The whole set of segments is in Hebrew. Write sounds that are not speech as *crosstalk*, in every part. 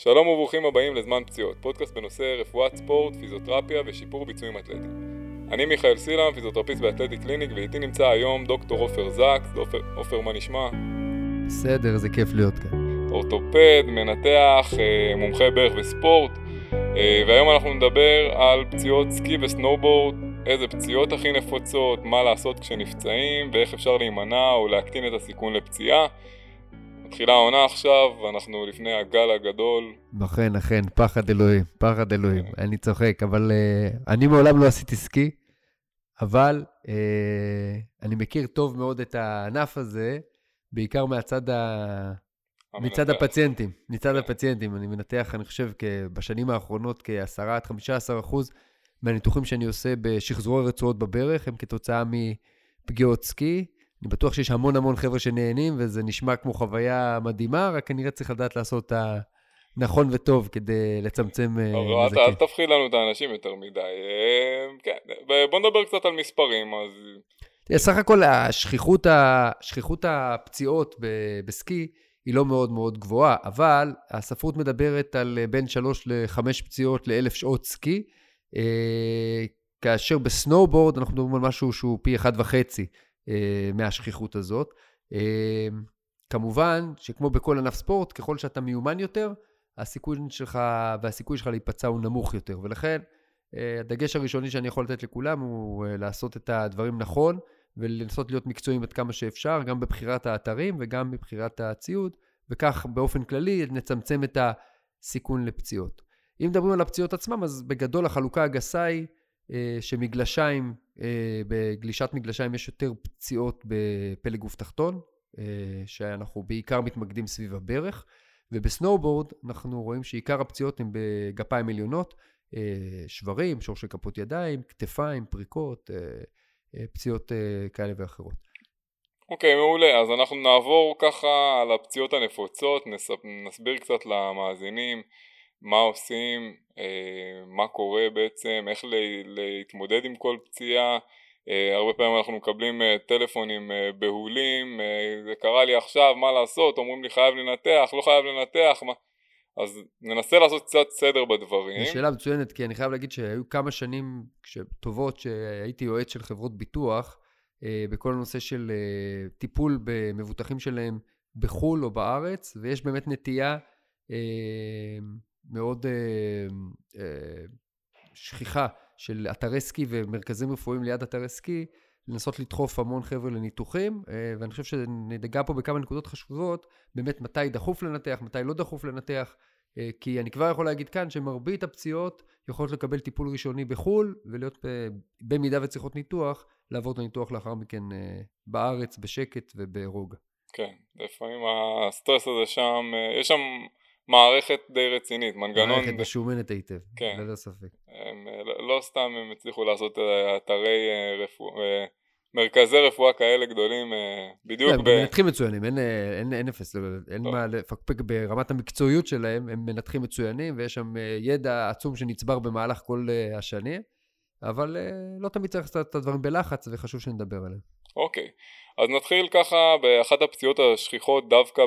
שלום וברוכים הבאים לזמן פציעות, פודקאסט בנושא רפואת ספורט, פיזיותרפיה ושיפור ביצועים אתלטיים. אני מיכאל סילם, פיזיותרפיסט באתלטי קליניק, ואיתי נמצא היום דוקטור עופר זקס. עופר, עופר, מה נשמע? בסדר, זה כיף להיות כאן. אורתופד, מנתח, אה, מומחה ברך וספורט, אה, והיום אנחנו נדבר על פציעות סקי וסנובורד, איזה פציעות הכי נפוצות, מה לעשות כשנפצעים, ואיך אפשר להימנע או להקטין את הסיכון לפציעה. מתחילה העונה עכשיו, ואנחנו לפני הגל הגדול. אכן, אכן, פחד אלוהים, פחד אלוהים. כן. אני צוחק, אבל uh, אני מעולם לא עשיתי סקי, אבל uh, אני מכיר טוב מאוד את הענף הזה, בעיקר מהצד ה... מצד הפציינטים, מצד כן. הפציינטים. אני מנתח, אני חושב, בשנים האחרונות כ-10 עד 15 אחוז מהניתוחים שאני עושה בשחזורי רצועות בברך הם כתוצאה מפגיעות סקי. אני בטוח שיש המון המון חבר'ה שנהנים, וזה נשמע כמו חוויה מדהימה, רק כנראה צריך לדעת לעשות את הנכון וטוב כדי לצמצם אה, נזקים. אל תפחיד לנו את האנשים יותר מדי. אה, כן, בוא נדבר קצת על מספרים, אז... סך הכל השכיחות, שכיחות הפציעות בסקי היא לא מאוד מאוד גבוהה, אבל הספרות מדברת על בין 3 ל-5 פציעות ל-1,000 שעות סקי, אה, כאשר בסנואובורד אנחנו מדברים על משהו שהוא פי 1.5. אה, מהשכיחות הזאת. אה, כמובן שכמו בכל ענף ספורט, ככל שאתה מיומן יותר, הסיכוי שלך והסיכוי שלך להיפצע הוא נמוך יותר. ולכן, אה, הדגש הראשוני שאני יכול לתת לכולם הוא לעשות את הדברים נכון, ולנסות להיות מקצועיים עד כמה שאפשר, גם בבחירת האתרים וגם בבחירת הציוד, וכך באופן כללי נצמצם את הסיכון לפציעות. אם מדברים על הפציעות עצמם, אז בגדול החלוקה הגסה היא שמגלשיים אה, בגלישת מגלשיים יש יותר פציעות בפלג גוף תחתון, אה, שאנחנו בעיקר מתמקדים סביב הברך, ובסנואובורד אנחנו רואים שעיקר הפציעות הן בגפיים עליונות, אה, שברים, שורשי כפות ידיים, כתפיים, פריקות, פציעות כאלה ואחרות. אוקיי, okay, מעולה. אז אנחנו נעבור ככה על הפציעות הנפוצות, נסביר קצת למאזינים מה עושים, אה, מה קורה בעצם, איך להתמודד עם כל פציעה, אה, הרבה פעמים אנחנו מקבלים אה, טלפונים בהולים, זה קרה לי עכשיו, מה לעשות, אומרים לי חייב לנתח, לא חייב לנתח, מה... אז ננסה לעשות קצת סדר בדברים. שאלה מצוינת, כי אני חייב להגיד שהיו כמה שנים טובות שהייתי יועץ של חברות ביטוח, בכל הנושא של טיפול במבוטחים שלהם בחו"ל או בארץ, ויש באמת נטייה מאוד אה, אה, שכיחה של אתרי סקי ומרכזים רפואיים ליד אתרי סקי, לנסות לדחוף המון חבר'ה לניתוחים, אה, ואני חושב שנדגע פה בכמה נקודות חשובות, באמת מתי דחוף לנתח, מתי לא דחוף לנתח, כי אני כבר יכול להגיד כאן שמרבית הפציעות יכולות לקבל טיפול ראשוני בחו"ל, ולהיות במידה וצריכות ניתוח, לעבור את הניתוח לאחר מכן בארץ בשקט וברוגע. כן, לפעמים הסטרס הזה שם, יש שם מערכת די רצינית, מנגנון... מערכת משומנת היטב, כן. ללא ספק. הם, לא, לא סתם הם הצליחו לעשות אה, אתרי אה, רפואה, אה, מרכזי רפואה כאלה גדולים, בדיוק כן, ב... הם מנתחים מצוינים, אין, אין, אין אפס, אין לא. מה לפקפק ברמת המקצועיות שלהם, הם מנתחים מצוינים ויש שם ידע עצום שנצבר במהלך כל השנים, אבל לא תמיד צריך לעשות את הדברים בלחץ וחשוב שנדבר עליהם. אוקיי, אז נתחיל ככה באחת הפציעות השכיחות דווקא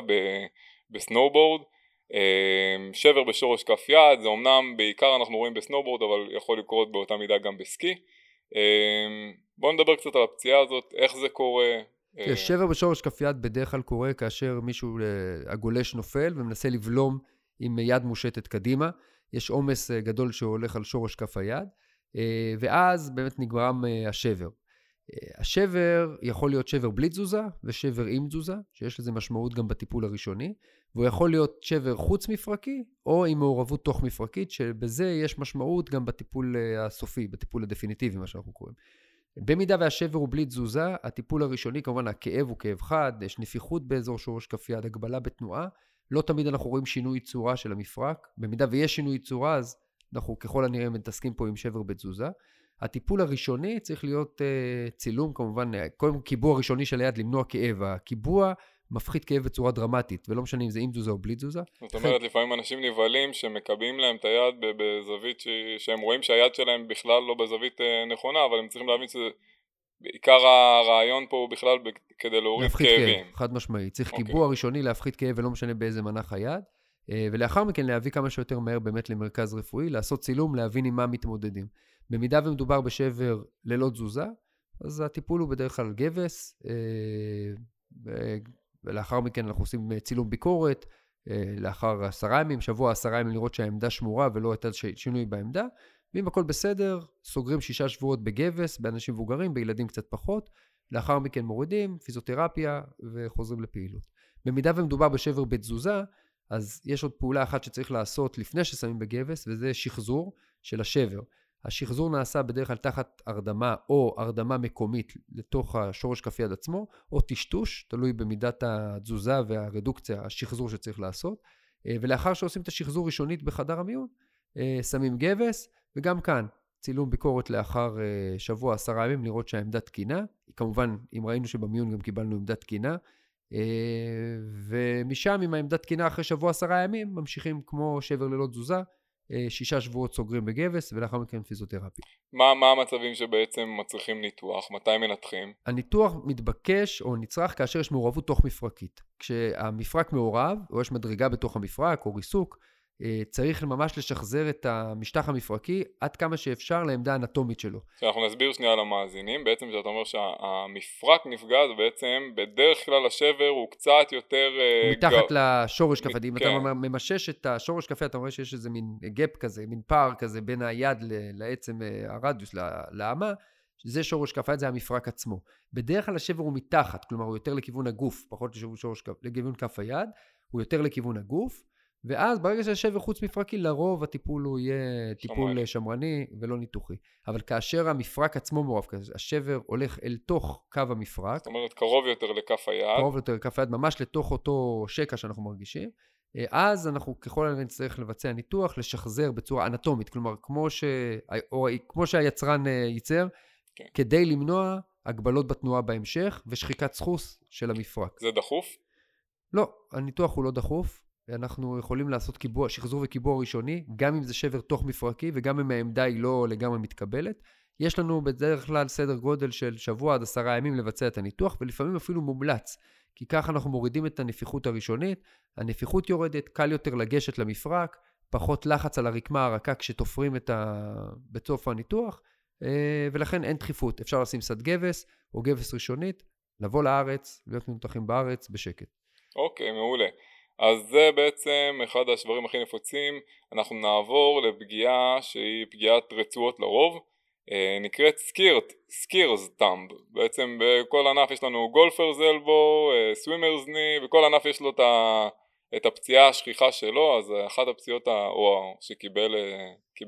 בסנואובורד. אמ, שבר בשורש כף יד, זה אמנם בעיקר אנחנו רואים בסנובורד אבל יכול לקרות באותה מידה גם בסקי. אמ, בואו נדבר קצת על הפציעה הזאת, איך זה קורה. כן, שבר בשורש כף יד בדרך כלל קורה כאשר מישהו, אה, הגולש נופל ומנסה לבלום עם יד מושטת קדימה. יש עומס אה, גדול שהולך על שורש כף היד, אה, ואז באמת נגרם השבר. השבר יכול להיות שבר בלי תזוזה ושבר עם תזוזה, שיש לזה משמעות גם בטיפול הראשוני, והוא יכול להיות שבר חוץ מפרקי או עם מעורבות תוך מפרקית, שבזה יש משמעות גם בטיפול אה, הסופי, בטיפול הדפיניטיבי, מה שאנחנו קוראים. במידה והשבר הוא בלי תזוזה, הטיפול הראשוני, כמובן הכאב הוא כאב חד, יש נפיחות באזור שורש כף יד, הגבלה בתנועה, לא תמיד אנחנו רואים שינוי צורה של המפרק, במידה ויש שינוי צורה אז אנחנו ככל הנראה מתעסקים פה עם שבר בתזוזה. הטיפול הראשוני צריך להיות uh, צילום, כמובן, אה, קודם קיבוע ראשוני של היד, למנוע כאב. הקיבוע מפחית כאב בצורה דרמטית, ולא משנה אם זה עם תזוזה או בלי תזוזה. זאת אומרת, לפעמים אנשים נבהלים שמקבעים להם את היד בזווית ש... שהם רואים שהיד שלהם בכלל לא בזווית אה, נכונה, אבל הם צריכים להבין שזה... עיקר הרעיון פה הוא בכלל כדי להוריד כאבים. כאב, חד משמעי. צריך okay. אוקיי. קיבוע ראשוני להפחית כאב ולא משנה באיזה מנח היד. ולאחר מכן להביא כמה שיותר מהר באמת למרכז רפואי, לעשות צילום, להבין עם מה מתמודדים. במידה ומדובר בשבר ללא תזוזה, אז הטיפול הוא בדרך כלל גבס, ולאחר מכן אנחנו עושים צילום ביקורת, לאחר עשרה ימים, שבוע עשרה ימים לראות שהעמדה שמורה ולא הייתה שינוי בעמדה, ואם הכל בסדר, סוגרים שישה שבועות בגבס, באנשים מבוגרים, בילדים קצת פחות, לאחר מכן מורידים, פיזיותרפיה וחוזרים לפעילות. במידה ומדובר בשבר בתזוזה, אז יש עוד פעולה אחת שצריך לעשות לפני ששמים בגבס, וזה שחזור של השבר. השחזור נעשה בדרך כלל תחת הרדמה או הרדמה מקומית לתוך השורש כף יד עצמו, או טשטוש, תלוי במידת התזוזה והרדוקציה, השחזור שצריך לעשות. אה, ולאחר שעושים את השחזור ראשונית בחדר המיון, אה, שמים גבס, וגם כאן, צילום ביקורת לאחר אה, שבוע, עשרה ימים, לראות שהעמדה תקינה. כמובן, אם ראינו שבמיון גם קיבלנו עמדה תקינה. ומשם, עם העמדה תקינה אחרי שבוע, עשרה ימים, ממשיכים כמו שבר ללא תזוזה, שישה שבועות סוגרים בגבס ולאחר מכן פיזיותרפיה. מה, מה המצבים שבעצם מצריכים ניתוח? מתי מנתחים? הניתוח מתבקש או נצרך כאשר יש מעורבות תוך מפרקית. כשהמפרק מעורב או יש מדרגה בתוך המפרק או ריסוק, אה, צריך ממש לשחזר את המשטח המפרקי עד כמה שאפשר לעמדה האנטומית שלו. אנחנו נסביר שנייה למאזינים, בעצם כשאתה אומר שהמפרק נפגע, זה בעצם בדרך כלל השבר הוא קצת יותר... אה, מתחת ג... לשורש כף אם כן. אתה ממשש את השורש כף אתה רואה שיש איזה מין גאפ כזה, מין פער כזה בין היד לעצם אה, הרדיוס, לאמה. זה שורש כף היד, זה המפרק עצמו. בדרך כלל השבר הוא מתחת, כלומר הוא יותר לכיוון הגוף, פחות לכיוון כף היד, הוא יותר לכיוון הגוף. ואז ברגע שיש שבר חוץ מפרקי, לרוב הטיפול הוא יהיה טיפול שמרני. שמרני ולא ניתוחי. אבל כאשר המפרק עצמו מעורב השבר הולך אל תוך קו המפרק. זאת אומרת, קרוב יותר לכף היד. קרוב יותר לכף היד, ממש לתוך אותו שקע שאנחנו מרגישים. אה, אז אנחנו ככל הנראה נצטרך לבצע ניתוח, לשחזר בצורה אנטומית, כלומר, כמו, ש... או... כמו שהיצרן אה, ייצר, כן. כדי למנוע הגבלות בתנועה בהמשך ושחיקת סחוס של המפרק. זה דחוף? לא, הניתוח הוא לא דחוף. אנחנו יכולים לעשות קיבוע, שחזור וקיבוע ראשוני, גם אם זה שבר תוך מפרקי וגם אם העמדה היא לא לגמרי מתקבלת. יש לנו בדרך כלל סדר גודל של שבוע עד עשרה ימים לבצע את הניתוח, ולפעמים אפילו מומלץ, כי ככה אנחנו מורידים את הנפיחות הראשונית, הנפיחות יורדת, קל יותר לגשת למפרק, פחות לחץ על הרקמה הרכה כשתופרים את ה... בסוף הניתוח, אה, ולכן אין דחיפות. אפשר לשים סד גבס או גבס ראשונית, לבוא לארץ, להיות מנותחים בארץ בשקט. אוקיי, okay, מעולה. אז זה בעצם אחד השברים הכי נפוצים, אנחנו נעבור לפגיעה שהיא פגיעת רצועות לרוב, אה, נקראת skier, skier's thumb, בעצם בכל ענף יש לנו golfer's elbow, swimmer's knee, בכל ענף יש לו את, ה, את הפציעה השכיחה שלו, אז אחת הפציעות, או שקיבל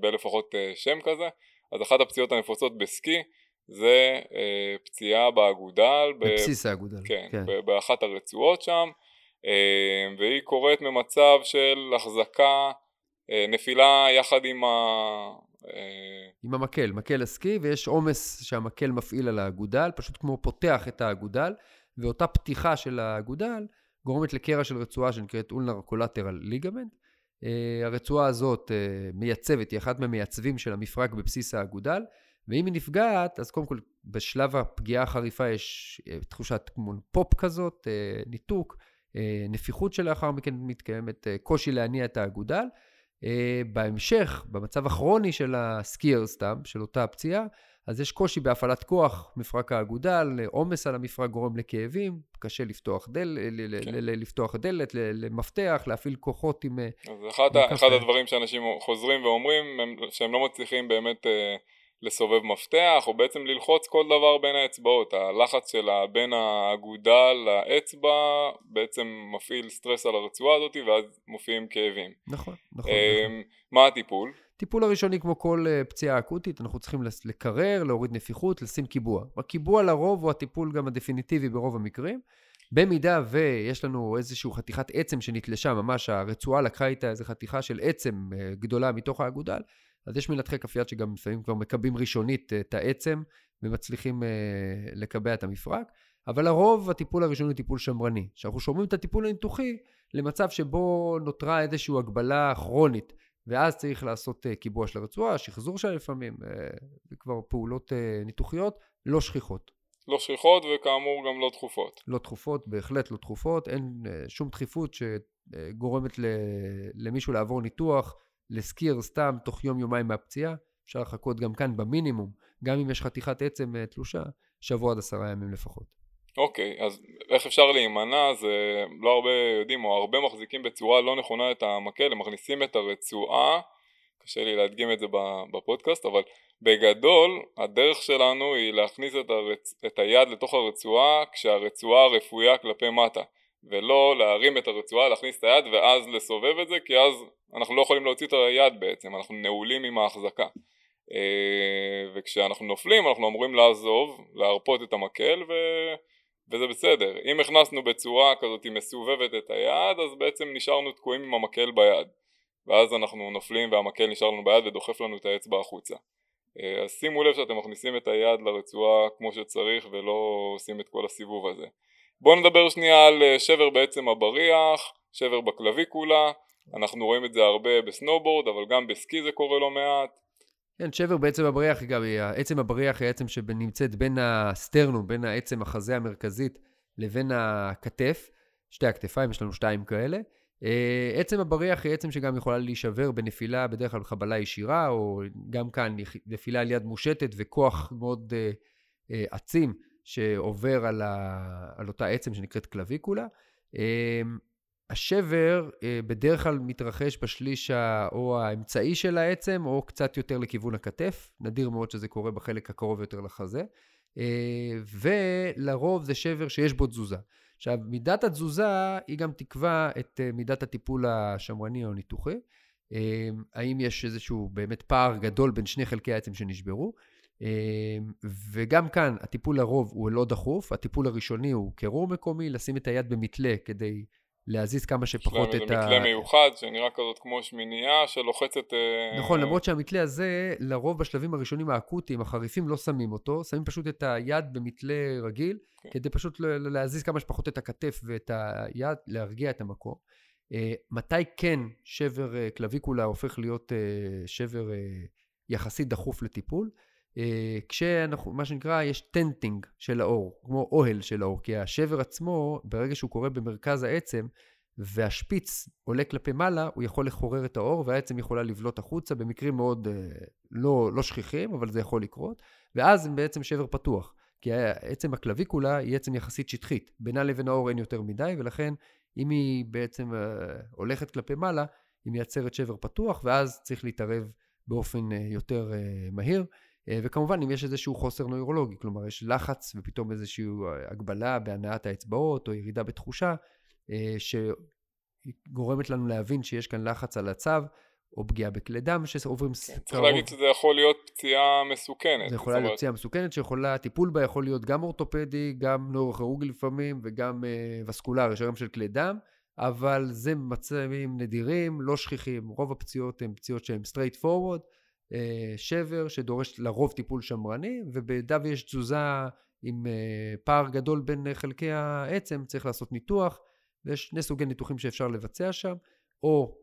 אה, לפחות אה, שם כזה, אז אחת הפציעות הנפוצות בסקי זה פציעה באגודל, בבסיס האגודל, כן, כן. באחת הרצועות שם. אה, והיא קורית ממצב של החזקה, אה, נפילה יחד עם ה... אה, עם המקל, מקל הסקי, ויש עומס שהמקל מפעיל על האגודל, פשוט כמו פותח את האגודל, ואותה פתיחה של האגודל גורמת לקרע של רצועה שנקראת אולנר קולטרל ליגמנט. הרצועה הזאת מייצבת, היא אחת מהמייצבים של המפרק בבסיס האגודל, ואם היא נפגעת, אז קודם כל בשלב הפגיעה החריפה יש תחושת כמו פופ כזאת, ניתוק. אה, נפיחות שלאחר מכן מתקיימת, אה, קושי להניע את האגודל. אה, בהמשך, במצב הכרוני של ה skier's thumb, של אותה פציעה, אז יש קושי בהפעלת כוח, מפרק האגודל, עומס על המפרק גורם לכאבים, קשה לפתוח, דל, כן. לפתוח דלת, למפתח, להפעיל כוחות עם... אז אחד, אחד הדברים שאנשים חוזרים ואומרים, הם, שהם לא מצליחים באמת... לסובב מפתח או בעצם ללחוץ כל דבר בין האצבעות הלחץ שלה בין האגודל לאצבע בעצם מפעיל סטרס על הרצועה הזאת ואז מופיעים כאבים נכון נכון, אמ, נכון. מה הטיפול? טיפול הראשוני כמו כל אה, פציעה אקוטית אנחנו צריכים לקרר להוריד נפיחות לשים קיבוע הקיבוע לרוב הוא הטיפול גם הדפיניטיבי ברוב המקרים במידה ויש לנו איזושהי חתיכת עצם שנתלשה, ממש הרצועה לקחה איתה איזו חתיכה של עצם אה, גדולה מתוך האגודל, אז יש מנתחי כף יד שגם לפעמים כבר מקבים ראשונית אה, את העצם ומצליחים אה, לקבע את המפרק, אבל לרוב הטיפול הראשוני הוא טיפול שמרני. כשאנחנו שומעים את הטיפול הניתוחי למצב שבו נותרה איזושהי הגבלה כרונית, ואז צריך לעשות אה, קיבוע של הרצועה, שחזור שלה לפעמים, וכבר פעולות ניתוחיות לא שכיחות. לא שכיחות וכאמור גם לא דחופות. לא דחופות, בהחלט לא דחופות, אין שום דחיפות שגורמת למישהו לעבור ניתוח, לסקיר סתם תוך יום-יומיים מהפציעה. אפשר לחכות גם כאן במינימום, גם אם יש חתיכת עצם אה, תלושה, שבוע עד עשרה ימים לפחות. אוקיי, okay, אז איך אפשר להימנע? זה לא הרבה יודעים, או הרבה מחזיקים בצורה לא נכונה את המקל, הם מכניסים את הרצועה, קשה לי להדגים את זה בפודקאסט, אבל בגדול הדרך שלנו היא להכניס את, הרצ... את היד לתוך הרצועה כשהרצועה רפויה כלפי מטה ולא להרים את הרצועה, להכניס את היד ואז לסובב את זה כי אז אנחנו לא יכולים להוציא את היד בעצם, אנחנו נעולים עם ההחזקה אה, וכשאנחנו נופלים אנחנו אמורים לעזוב, להרפות את המקל ו... וזה בסדר. אם הכנסנו בצורה כזאת מסובבת את היד אז בעצם נשארנו תקועים עם המקל ביד ואז אנחנו נופלים והמקל נשאר לנו ביד ודוחף לנו את האצבע החוצה. אה, אז שימו לב שאתם מכניסים את היד לרצועה כמו שצריך ולא עושים את כל הסיבוב הזה. בואו נדבר שנייה על אה, שבר בעצם הבריח, שבר בקלוויקולה, אנחנו רואים את זה הרבה בסנובורד אבל גם בסקי זה קורה לא מעט. כן, שבר בעצם הבריח, גם עצם הבריח היא העצם שנמצאת בין הסטרנום, בין העצם החזה המרכזית לבין הכתף, שתי הכתפיים, יש לנו שתיים כאלה. אה, עצם הבריח היא עצם שגם יכולה להישבר בנפילה, בדרך כלל בחבלה ישירה, או גם כאן נפילה על יד מושטת וכוח מאוד uh, uh, עצים שעובר על, ה, על אותה עצם שנקראת קלוויקולה. Uh, השבר uh, בדרך כלל מתרחש בשליש או האמצעי של העצם, או קצת יותר לכיוון הכתף. נדיר מאוד שזה קורה בחלק הקרוב יותר לחזה. Uh, ולרוב זה שבר שיש בו תזוזה. עכשיו, מידת התזוזה היא גם תקבע את אה, מידת הטיפול השמרני או הניתוחי. אה, האם יש איזשהו באמת פער גדול בין שני חלקי העצם שנשברו. אה, וגם כאן הטיפול לרוב הוא לא דחוף, הטיפול הראשוני הוא קירור מקומי, לשים את היד במתלה כדי להזיז כמה שפחות את ה... יש להם איזה מתלה מיוחד שנראה כזאת כמו שמינייה שלוחצת... אה, נכון, למרות שהמתלה הזה, לרוב בשלבים הראשונים האקוטיים, החריפים, לא שמים אותו, שמים פשוט את היד במתלה רגיל, כן. כדי פשוט להזיז כמה שפחות את הכתף ואת היד, להרגיע את המקום. אה, מתי כן שבר אה, clavicula הופך להיות שבר יחסית דחוף לטיפול? כשאנחנו, מה שנקרא, יש tenting של העור, כמו אוהל של העור, כי השבר עצמו, ברגע שהוא קורה במרכז העצם, והשפיץ עולה כלפי מעלה, הוא יכול לחורר את האור, והעצם יכולה לבלוט החוצה במקרים מאוד אה, לא, לא שכיחים, אבל זה יכול לקרות, ואז זה בעצם שבר פתוח. כי עצם הקלוויקולה היא עצם יחסית שטחית, בינה לבין האור אין יותר מדי, ולכן אם היא בעצם אה, הולכת כלפי מעלה, היא מייצרת שבר פתוח, ואז צריך להתערב באופן אה, יותר אה, מהיר. אה, וכמובן אם יש איזשהו חוסר נוירולוגי, כלומר יש לחץ ופתאום איזושהי אה, הגבלה בהנעת האצבעות או ירידה בתחושה אה, שגורמת לנו להבין שיש כאן לחץ על הצו או פגיעה בכלי דם שעוברים... כן, צריך להגיד שזה יכול להיות פציעה מסוכנת. זה יכולה להיות פציעה מסוכנת שיכולה, הטיפול בה יכול להיות גם אורתופדי, גם נוירוכירורגי לפעמים וגם uh, וסקולרי, שרם של כלי דם, אבל זה מצבים נדירים, לא שכיחים, רוב הפציעות הן פציעות שהן straight forward. אה, שבר שדורש לרוב טיפול שמרני, ובמידה ויש תזוזה עם אה, פער גדול בין חלקי העצם, צריך לעשות ניתוח, ויש שני סוגי ניתוחים שאפשר לבצע שם, או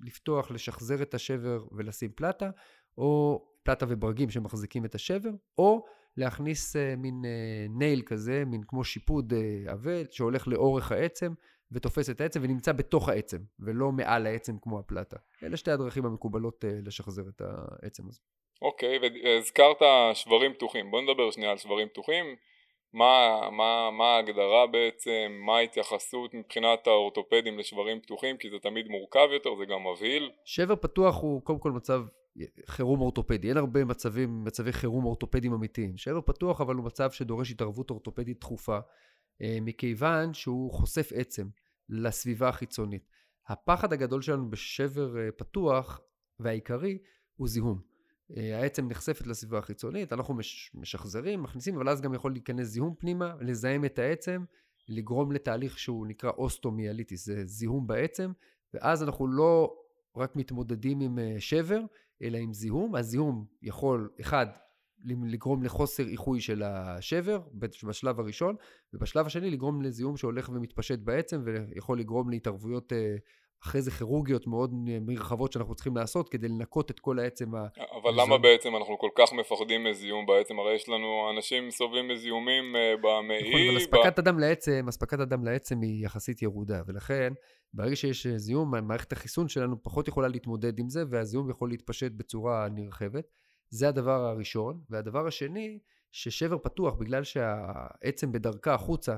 לפתוח, לשחזר את השבר ולשים פלטה, או פלטה וברגים שמחזיקים את השבר, או להכניס uh, מין נייל כזה, מין כמו שיפוד עבה, שהולך לאורך העצם, ותופס את העצם ונמצא בתוך העצם, ולא מעל העצם כמו הפלטה. אלה שתי הדרכים המקובלות uh, לשחזר את העצם הזה. אוקיי, okay, והזכרת שברים פתוחים. בוא נדבר שנייה על שברים פתוחים. מה, מה, מה ההגדרה בעצם, מה ההתייחסות מבחינת האורתופדים לשברים פתוחים, כי זה תמיד מורכב יותר, זה גם מבהיל. שבר פתוח הוא קודם כל מצב חירום אורתופדי, אין הרבה מצבים, מצבי חירום אורתופדיים אמיתיים. שבר פתוח אבל הוא מצב שדורש התערבות אורתופדית דחופה, אה, מכיוון שהוא חושף עצם לסביבה החיצונית. הפחד הגדול שלנו בשבר אה, פתוח והעיקרי הוא זיהום. אה, העצם נחשפת לסביבה החיצונית, אנחנו משחזרים, מכניסים, אבל אז גם יכול להיכנס זיהום פנימה, לזהם את העצם, לגרום לתהליך שהוא נקרא osteomyelitis, זה זיהום בעצם, ואז אנחנו לא רק מתמודדים עם שבר, אלא עם זיהום. הזיהום יכול, אחד, לגרום לחוסר איחוי של השבר בשלב הראשון, ובשלב השני לגרום לזיהום שהולך ומתפשט בעצם ויכול לגרום להתערבויות אה, אחרי זה כירורגיות מאוד מרחבות שאנחנו צריכים לעשות כדי לנקות את כל העצם ה... אבל למה בעצם אנחנו כל כך מפחדים מזיהום בעצם? הרי יש לנו אנשים סובלים מזיהומים אה, במעי... נכון, אבל אספקת ב... הדם לעצם, אספקת הדם לעצם היא יחסית ירודה, ולכן ברגע שיש זיהום, מערכת החיסון שלנו פחות יכולה להתמודד עם זה, והזיהום יכול להתפשט בצורה נרחבת. זה הדבר הראשון. והדבר השני, ששבר פתוח, בגלל שהעצם בדרכה החוצה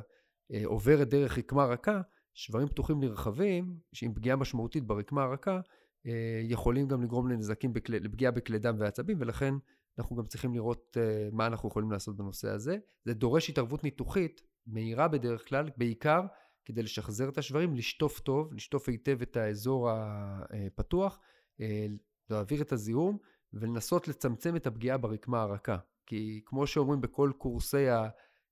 אה, עוברת דרך רקמה רכה, שברים פתוחים נרחבים, שעם פגיעה משמעותית ברקמה הרכה, אה, יכולים גם לגרום לנזקים, בכל, לפגיעה בכלי דם ועצבים, ולכן אנחנו גם צריכים לראות אה, מה אנחנו יכולים לעשות בנושא הזה. זה דורש התערבות ניתוחית מהירה בדרך כלל, בעיקר כדי לשחזר את השברים, לשטוף טוב, לשטוף היטב את האזור הפתוח, להעביר את הזיהום ולנסות לצמצם את הפגיעה ברקמה הרכה. כי כמו שאומרים בכל קורסי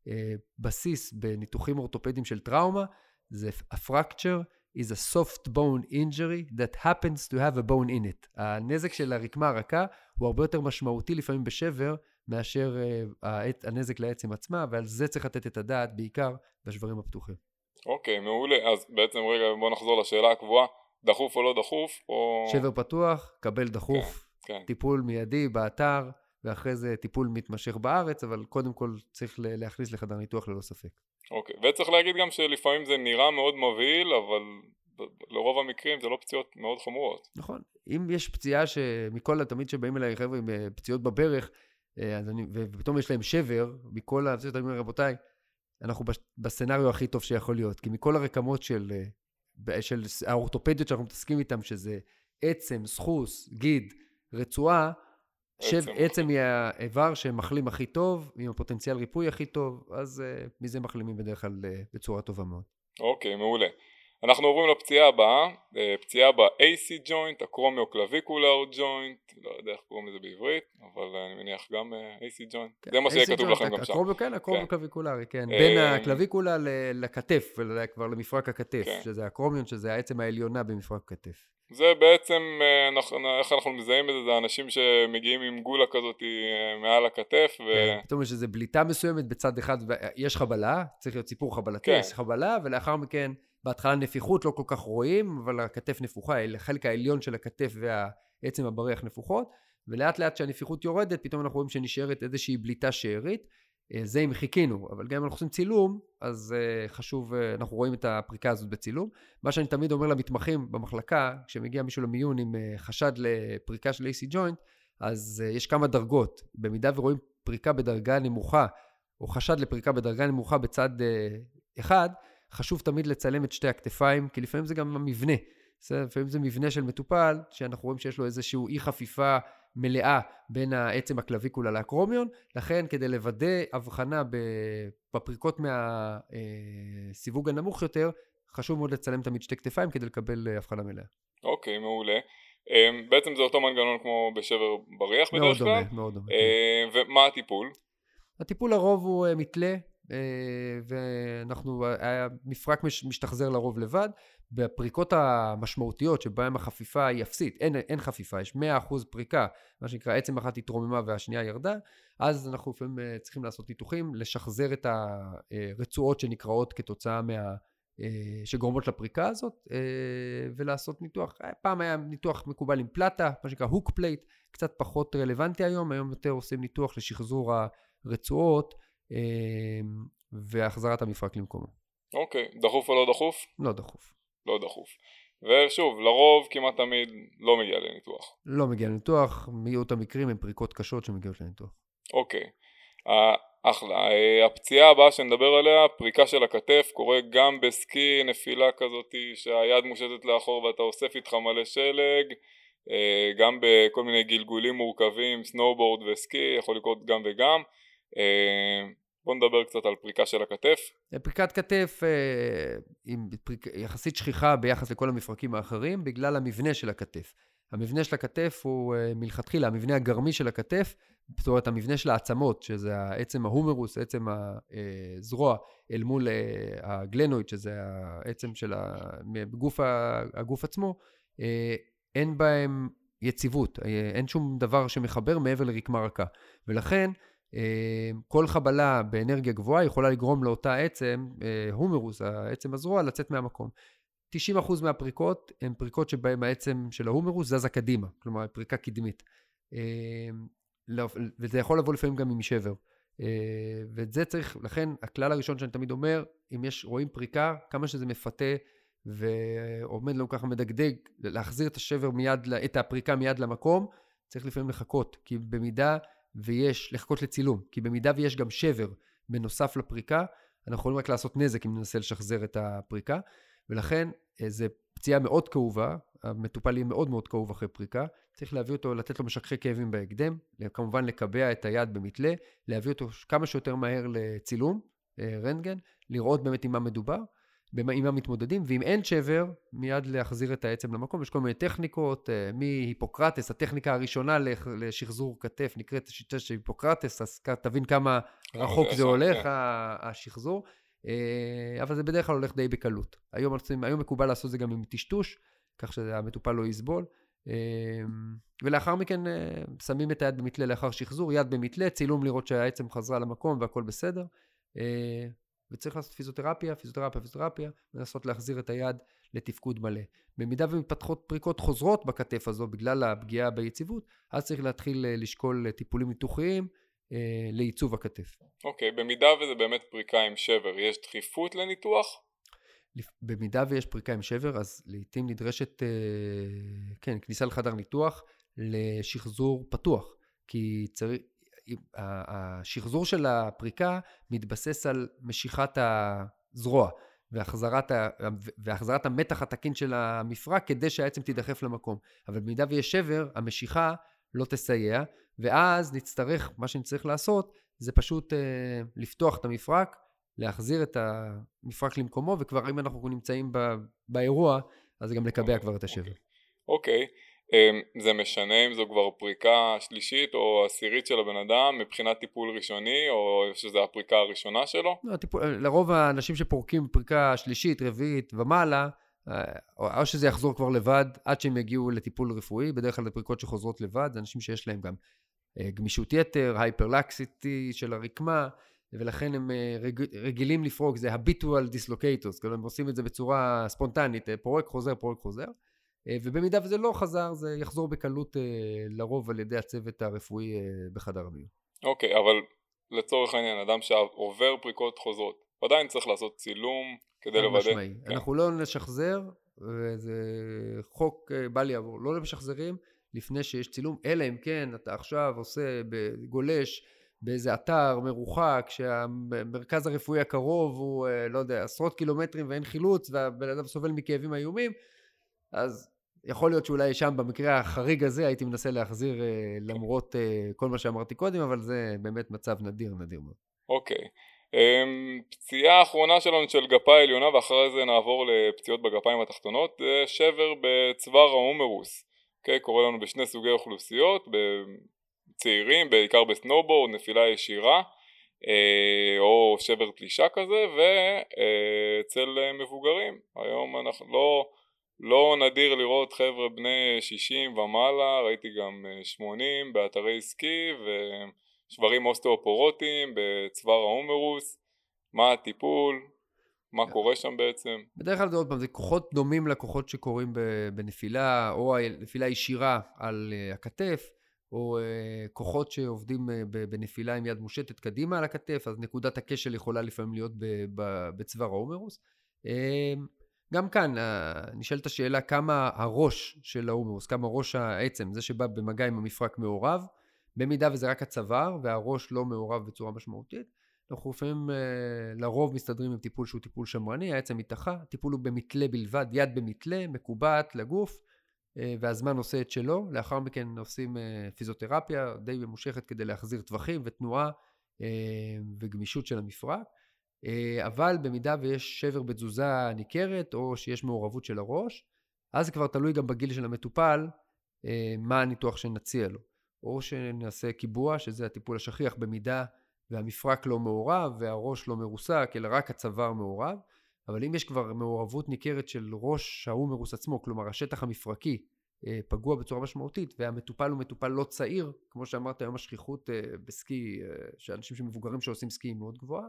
הבסיס בניתוחים אורתופדיים של טראומה, זה a fracture is a soft bone injury that happens to have a bone in it. הנזק של הרקמה הרכה הוא הרבה יותר משמעותי לפעמים בשבר מאשר uh, הנזק לעצם עצמה, ועל זה צריך לתת את הדעת בעיקר בשברים הפתוחים. אוקיי, okay, מעולה. אז בעצם רגע בוא נחזור לשאלה הקבועה, דחוף או לא דחוף, או... שבר פתוח, קבל דחוף, כן, כן. טיפול מיידי באתר, ואחרי זה טיפול מתמשך בארץ, אבל קודם כל צריך להכניס לחדר ניתוח ללא ספק. אוקיי, וצריך להגיד גם שלפעמים זה נראה מאוד מבהיל, אבל לרוב המקרים זה לא פציעות מאוד חמורות. נכון, אם יש פציעה שמכל, תמיד שבאים אליי חבר'ה עם אה, פציעות בברך, אה, אז אני, ופתאום יש להם שבר, מכל הפציעות, אני אומר, רבותיי, אנחנו בסצנריו הכי טוב שיכול להיות, כי מכל הרקמות של, אה, של האורתופדיות שאנחנו מתעסקים איתן, שזה עצם, סחוס, גיד, רצועה, שב, עצם היא האיבר שמחלים הכי טוב, עם הפוטנציאל ריפוי הכי טוב, אז uh, מזה מחלימים בדרך כלל uh, בצורה טובה מאוד. אוקיי, מעולה. אנחנו עוברים לפציעה הבאה, אה, פציעה ב-AC joint, הקרומיו-קלוויקולר joint, לא יודע איך קוראים לזה בעברית, אבל אני מניח גם AC joint, כן, זה מה שיהיה כתוב לכם גם שם. כן, הקרומיו-קלוויקולרי, כן, בין הקלוויקולה לכתף, כבר למפרק הכתף, כן. שזה הקרומיון, שזה העצם העליונה במפרק הכתף. זה בעצם, אה, איך אנחנו מזהים את זה, זה אנשים שמגיעים עם גולה כזאת אה, מעל הכתף. ו... כן, פתאום יש איזו בליטה מסוימת בצד אחד, יש חבלה, צריך להיות סיפור חבלתי, כן. יש חבלה, ולאחר מכן, בהתחלה נפיחות לא כל כך רואים, אבל הכתף נפוחה, החלק העליון של הכתף והעצם הבריח נפוחות, ולאט לאט כשהנפיחות יורדת, פתאום אנחנו רואים שנשארת איזושהי בליטה שארית. אה, זה אם חיכינו, אבל גם אם אנחנו עושים צילום, אז uh, חשוב, uh, אנחנו רואים את הפריקה הזאת בצילום. מה שאני תמיד אומר למתמחים במחלקה, כשמגיע מישהו למיון עם חשד לפריקה של AC joint, אז יש כמה דרגות. במידה ורואים פריקה בדרגה נמוכה, או חשד לפריקה בדרגה נמוכה בצד אחד, חשוב תמיד לצלם את שתי הכתפיים, כי לפעמים זה גם המבנה. לפעמים זה מבנה של מטופל, שאנחנו רואים שיש לו איזשהו אי חפיפה מלאה בין העצם הקלוויקולה לאקרומיון, לכן כדי לוודא הבחנה בפריקות מהסיווג הנמוך יותר, חשוב מאוד לצלם תמיד שתי כתפיים כדי לקבל אה, הבחנה מלאה. אוקיי, מעולה. אמ, בעצם זה אותו מנגנון כמו בשבר בריח בדרך כלל? מאוד דומה, מאוד דומה. אמ, ומה הטיפול? הטיפול לרוב הוא אה, מתלה, אה, ואנחנו, המפרק משתחזר לרוב לבד. בפריקות המשמעותיות שבהן החפיפה היא אפסית, אין, אין חפיפה, יש 100% פריקה, מה שנקרא עצם אחת התרוממה והשנייה ירדה, אז אנחנו לפעמים אה, צריכים לעשות ניתוחים, לשחזר את הרצועות שנקראות כתוצאה מה... אה, שגורמות לפריקה הזאת, ולעשות ניתוח. פעם היה ניתוח מקובל עם פלטה, מה שנקרא hook plate, קצת פחות רלוונטי היום, היום יותר עושים ניתוח לשחזור הרצועות. אמ, והחזרת המפרק למקומו. אוקיי, דחוף או לא דחוף? לא דחוף. לא דחוף. ושוב, לרוב כמעט תמיד לא מגיע לניתוח. לא מגיע לניתוח, מיעוט המקרים הם פריקות קשות שמגיעות לניתוח. אוקיי, אחלה. אה, הפציעה הבאה שנדבר עליה, פריקה של הכתף, קורה גם בסקי, נפילה כזאת שהיד מושטת לאחור ואתה אוסף איתך מלא שלג, אה, גם בכל מיני גלגולים מורכבים, סנואובורד וסקי, יכול לקרות גם וגם. אה, בוא נדבר קצת על פריקה של הכתף. פריקת כתף אה, היא פריק, יחסית שכיחה ביחס לכל המפרקים האחרים בגלל המבנה של הכתף. המבנה של הכתף הוא אה, מלכתחילה, המבנה הגרמי של הכתף, זאת אומרת המבנה של העצמות, שזה העצם ההומרוס, עצם הזרוע אל מול הגלנויד, שזה העצם של הגוף, הגוף עצמו, אין בהם יציבות, אין שום דבר שמחבר מעבר לרקמה רכה. ולכן כל חבלה באנרגיה גבוהה יכולה לגרום לאותה עצם, אה, הומרוס, העצם הזרוע, לצאת מהמקום. 90% מהפריקות הן פריקות שבהן העצם של ההומרוס זזה קדימה, כלומר פריקה קדמית. לא, וזה יכול לבוא לפעמים גם עם שבר. ואת זה צריך, לכן הכלל הראשון שאני תמיד אומר, אם יש, רואים פריקה, כמה שזה מפתה ועומד לנו ככה מדגדג, להחזיר את השבר מיד, את הפריקה מיד למקום, צריך לפעמים לחכות, כי במידה ויש, לחכות לצילום, כי במידה ויש גם שבר בנוסף לפריקה, אנחנו יכולים רק לעשות נזק אם ננסה לשחזר את הפריקה, ולכן אה, זו פציעה מאוד כאובה, המטופל יהיה מאוד מאוד כאוב אחרי פריקה, צריך להביא אותו, לתת לו משככי כאבים בהקדם, כמובן לקבע את היד במתלה, להביא אותו כמה שיותר מהר לצילום, אה, רנטגן, לראות באמת עם מה מדובר, עם המתמודדים, ואם אין שבר, מיד להחזיר את העצם למקום. יש כל מיני טכניקות, אה, מהיפוקרטס, הטכניקה הראשונה לשחזור כתף נקראת השיטה של היפוקרטס, אז תבין כמה רחוק זה הולך, כן. השחזור. אה, אבל זה בדרך כלל הולך די בקלות. היום, היום מקובל לעשות זה גם עם טשטוש, כך שהמטופל לא יסבול. אה, ולאחר מכן שמים את היד במתלה לאחר שחזור, יד במתלה, צילום לראות שהעצם חזרה למקום והכל בסדר. וצריך לעשות פיזיותרפיה, פיזיותרפיה, פיזיותרפיה, ולנסות להחזיר את היד לתפקוד מלא. במידה ומתפתחות פריקות חוזרות בכתף הזו בגלל הפגיעה ביציבות, אז צריך להתחיל אה, לשקול אה, טיפולים ניתוחיים אה, לעיצוב הכתף. אוקיי, okay, במידה וזה באמת פריקה עם שבר, יש דחיפות לניתוח? במידה ויש פריקה עם שבר, אז לעיתים נדרשת, אה, כן, כניסה לחדר ניתוח לשחזור פתוח. כי צריך, השחזור של הפריקה מתבסס על משיכת הזרוע והחזרת, ה, והחזרת המתח התקין של המפרק כדי שהעצם תידחף למקום. אבל במידה ויש שבר, המשיכה לא תסייע, ואז נצטרך, מה שנצטרך לעשות זה פשוט אה, לפתוח את המפרק, להחזיר את המפרק למקומו, וכבר אם אנחנו נמצאים ב, באירוע, אז גם לקבע כבר את השבר. אוקיי. Okay. זה משנה אם זו כבר פריקה שלישית או עשירית של הבן אדם מבחינת טיפול ראשוני או שזה הפריקה הראשונה שלו? לא, טיפול, לרוב האנשים שפורקים פריקה שלישית, רביעית ומעלה אה, או שזה יחזור כבר לבד עד שהם יגיעו לטיפול רפואי, בדרך כלל זה פריקות שחוזרות לבד, זה אנשים שיש להם גם אה, גמישות יתר, hyperlaxity של הרקמה ולכן הם אה, רגילים לפרוק, זה habitual dislocators, כלומר הם עושים את זה בצורה ספונטנית, פורק חוזר, פורק חוזר ובמידה וזה לא חזר זה יחזור בקלות אה, לרוב על ידי הצוות הרפואי אה, בחדר המיון. אוקיי okay, אבל לצורך העניין אדם שעובר פריקות חוזרות עדיין צריך לעשות צילום כדי לוודא. משמעי. כן. אנחנו לא נשחזר וזה חוק בל יעבור לא משחזרים לפני שיש צילום אלא אם כן אתה עכשיו עושה גולש באיזה אתר מרוחק שהמרכז הרפואי הקרוב הוא לא יודע עשרות קילומטרים ואין חילוץ והבן אדם סובל מכאבים איומים אז יכול להיות שאולי שם במקרה החריג הזה הייתי מנסה להחזיר אה, למרות אה, כל מה שאמרתי קודם, אבל זה באמת מצב נדיר, נדיר מאוד. אוקיי. אמ, פציעה האחרונה שלנו של גפה עליונה ואחרי זה נעבור לפציעות בגפיים התחתונות, שבר בצוואר ההומרוס. אוקיי, קורה לנו בשני סוגי אוכלוסיות, בצעירים, בעיקר בסנובורד, נפילה ישירה. אה, או שבר תלישה כזה ואצל מבוגרים היום אנחנו לא לא נדיר לראות חבר'ה בני 60 ומעלה, ראיתי גם 80 אה, באתרי סקי ושברים אוסטאופורוטיים בצוואר ההומרוס, מה הטיפול, מה קורה שם בעצם? בדרך כלל זה עוד פעם, זה כוחות דומים לכוחות שקורים בנפילה, או נפילה ישירה על אה, הכתף, או אה, כוחות שעובדים בנפילה עם יד מושטת קדימה על הכתף, אז נקודת הכשל יכולה לפעמים להיות בצוואר ההומרוס. גם כאן אה, נשאלת השאלה כמה הראש של ההומוס, כמה ראש העצם, זה שבא במגע עם המפרק מעורב, במידה וזה רק הצוואר והראש לא מעורב בצורה משמעותית, אנחנו לפעמים אה, לרוב מסתדרים עם טיפול שהוא טיפול שמרני, העצם מתחה, הטיפול הוא במתלה בלבד, יד במתלה, מקובעת לגוף, אה, והזמן עושה את שלו, לאחר מכן עושים פיזיותרפיה די ממושכת כדי להחזיר טווחים ותנועה וגמישות של המפרק. אה, אבל במידה ויש שבר בתזוזה ניכרת, או שיש מעורבות של הראש, אז זה כבר תלוי גם בגיל של המטופל, אה, מה הניתוח שנציע לו. או שנעשה קיבוע, שזה הטיפול השכיח במידה והמפרק לא מעורב והראש לא מרוסק, אלא רק הצוואר מעורב. אבל אם יש כבר מעורבות ניכרת של ראש ההוא מרוס עצמו, כלומר השטח המפרקי אה, פגוע בצורה משמעותית, והמטופל הוא מטופל לא צעיר, כמו שאמרת היום השכיחות בסקי, שאנשים שמבוגרים שעושים סקי היא מאוד גבוהה,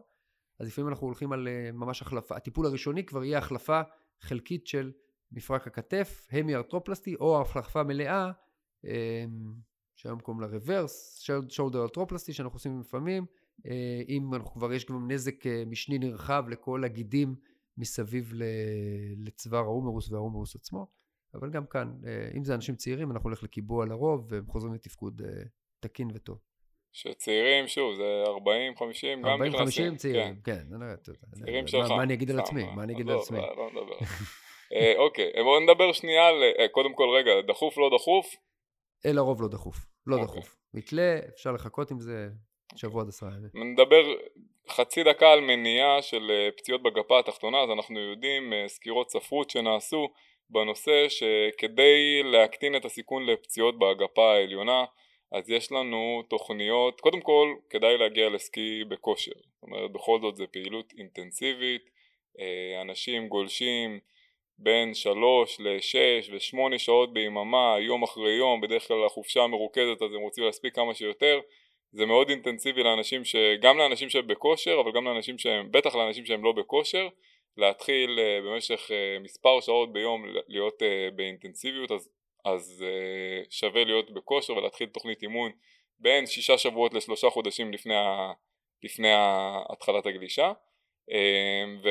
אז לפעמים אנחנו הולכים על אה, ממש החלפה, הטיפול הראשוני כבר יהיה החלפה חלקית של מפרק הכתף, המי ארטרופלסטי או החלפה מלאה, שהיום קוראים לה רוורס, שולדר ארטרופלסטי שאנחנו עושים לפעמים, אם אנחנו כבר יש גם נזק משני נרחב לכל הגידים מסביב לצוואר ההומרוס וההומרוס עצמו. אבל גם כאן, אם זה אנשים צעירים, אנחנו הולך לקיבוע לרוב, והם חוזרים לתפקוד תקין וטוב. שצעירים, שוב, זה 40, 50, גם נכנסים. 40, 50 צעירים, כן. כן. צעירים שלך. מה אני אגיד על עצמי? מה אני אגיד על עצמי? לא, לא נדבר. *laughs* אה, אוקיי, בואו נדבר שנייה על, אה, קודם כל, רגע, דחוף, לא דחוף? אל הרוב לא דחוף. לא אוקיי. דחוף. מתלה, אפשר לחכות עם זה שבוע עד עשרה ימים. נדבר חצי דקה על מניעה של אה, פציעות בגפה התחתונה, אז אנחנו יודעים, סקירות ספרות שנעשו בנושא שכדי להקטין את הסיכון לפציעות בגפה העליונה, אז יש לנו תוכניות, קודם כל כדאי להגיע לסקי בכושר, זאת אומרת בכל זאת זה פעילות אינטנסיבית, אה, אנשים גולשים בין שלוש לשש ושמונה שעות ביממה, יום אחרי יום, בדרך כלל החופשה מרוכזת אז הם רוצים להספיק כמה שיותר, זה מאוד אינטנסיבי לאנשים ש... גם לאנשים שהם בכושר, אבל גם לאנשים שהם, בטח לאנשים שהם לא בכושר, להתחיל אה, במשך אה, מספר שעות ביום להיות באינטנסיביות, אז אז uh, שווה להיות בכושר ולהתחיל תוכנית אימון בין שישה שבועות לשלושה חודשים לפני, ה, לפני התחלת הגלישה. uh,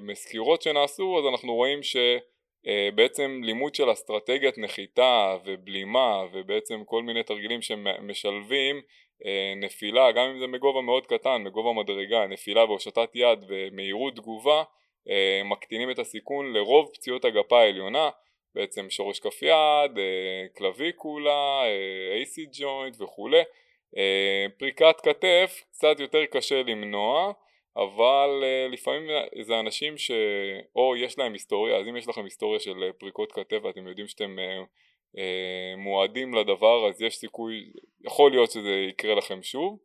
ומסקירות שנעשו אז אנחנו רואים שבעצם uh, לימוד של אסטרטגיית נחיתה ובלימה ובעצם כל מיני תרגילים שמשלבים uh, נפילה גם אם זה מגובה מאוד קטן, מגובה מדרגה, נפילה והושטת יד ומהירות תגובה uh, מקטינים את הסיכון לרוב פציעות הגפה העליונה בעצם שורש כף יד, אה, קלוויקולה, אה, AC ג'וינט וכולי. אה, פריקת כתף קצת יותר קשה למנוע, אבל לפעמים זה אנשים שאו יש להם היסטוריה, אז אם יש לכם היסטוריה של פריקות כתף ואתם יודעים שאתם מועדים לדבר אז יש סיכוי, יכול להיות שזה יקרה לכם שוב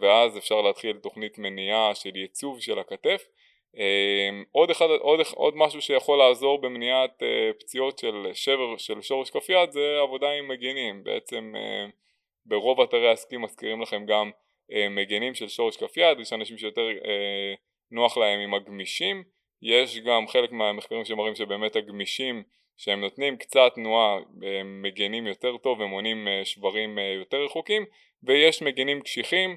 ואז אפשר להתחיל תוכנית מניעה של ייצוב של הכתף עוד, אחד, עוד, עוד משהו שיכול לעזור במניעת אה, פציעות של שבר של שורש כף יד זה עבודה עם מגינים בעצם אה, ברוב אתרי הסקי מזכירים לכם גם אה, מגינים של שורש כף יד יש אנשים שיותר נוח להם עם הגמישים. יש גם חלק מהמחקרים שמראים שבאמת הגמישים שהם נותנים קצת תנועה מגינים יותר טוב ומונים שברים יותר רחוקים. ויש מגינים קשיחים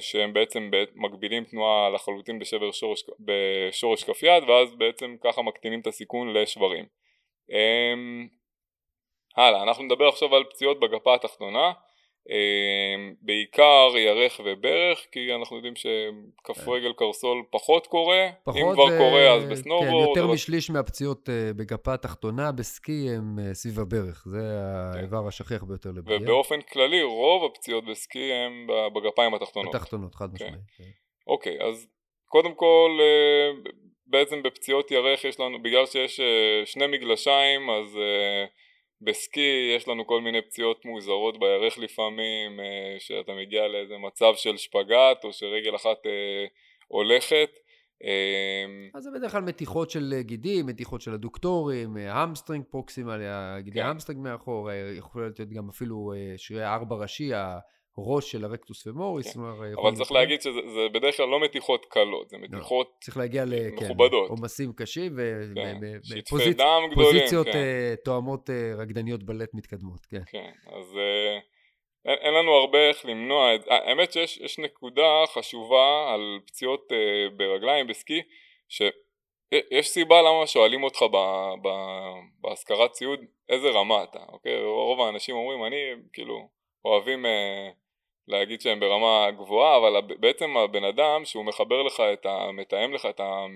שהם בעצם מגבילים תנועה לחלוטין בשבר שורש, בשורש כף יד ואז בעצם ככה מקטינים את הסיכון לשברים. אמ, הלאה, אנחנו נדבר עכשיו על פציעות בגפה התחתונה, בעיקר ירך וברך, כי אנחנו יודעים שכף כן. רגל קרסול פחות קורה, פחות, אם כבר קורה אז בסנובורד. כן, יותר אבל... משליש מהפציעות אה, בגפה התחתונה בסקי הם אה, סביב הברך, זה כן. האיבר השכיח ביותר לפגיעה. ובאופן כללי רוב הפציעות בסקי הם בגפיים התחתונות. התחתונות, חד משמעית. כן. כן. אוקיי, אז קודם כל אה, בעצם בפציעות ירך יש לנו, בגלל שיש שני מגלשיים אז בסקי יש לנו כל מיני פציעות מוזרות בירך לפעמים, אה, שאתה מגיע לאיזה מצב של שפגאט או שרגל אחת אה, הולכת. אמ, אז זה בדרך כלל מתיחות של גידים, מתיחות של האדוקטורים, hamstring פרוקסימלי, גידי כן. hamstring מאחור, אה, יכול להיות גם אפילו שרירי ארבע ראשי, ראש של ה rectus femoris. כן. אבל צריך להגיד שזה בדרך כלל לא מתיחות קלות, זה לא, מתיחות לא, צריך להגיע מכובדות. עומסים קשים ובפוזיציות כן. אה, תואמות אה, רקדניות בלט מתקדמות. כן, כן אז אה, אין, אין לנו הרבה איך למנוע את זה. האמת שיש נקודה חשובה על פציעות ברגליים בסקי, שיש סיבה למה שואלים אותך בהשכרת ציוד איזה רמה אתה, אוקיי? רוב האנשים אומרים אני כאילו אוהבים להגיד שהם ברמה גבוהה, אבל בעצם הבן אדם שהוא מחבר לך את ה... מתאם לך את, ה,